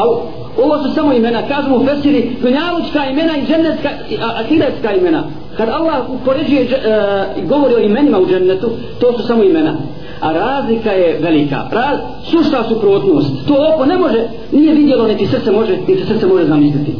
Al, ovo su samo imena, kažemo u Fesiri, dunjalučka imena i džennetska, ahiretska imena. Kad Allah upoređuje e, i e, govori o imenima u džennetu, to su samo imena. A razlika je velika. Raz, sušta suprotnost. To oko ne može, nije vidjelo, niti srce može, niti srce može zamisliti.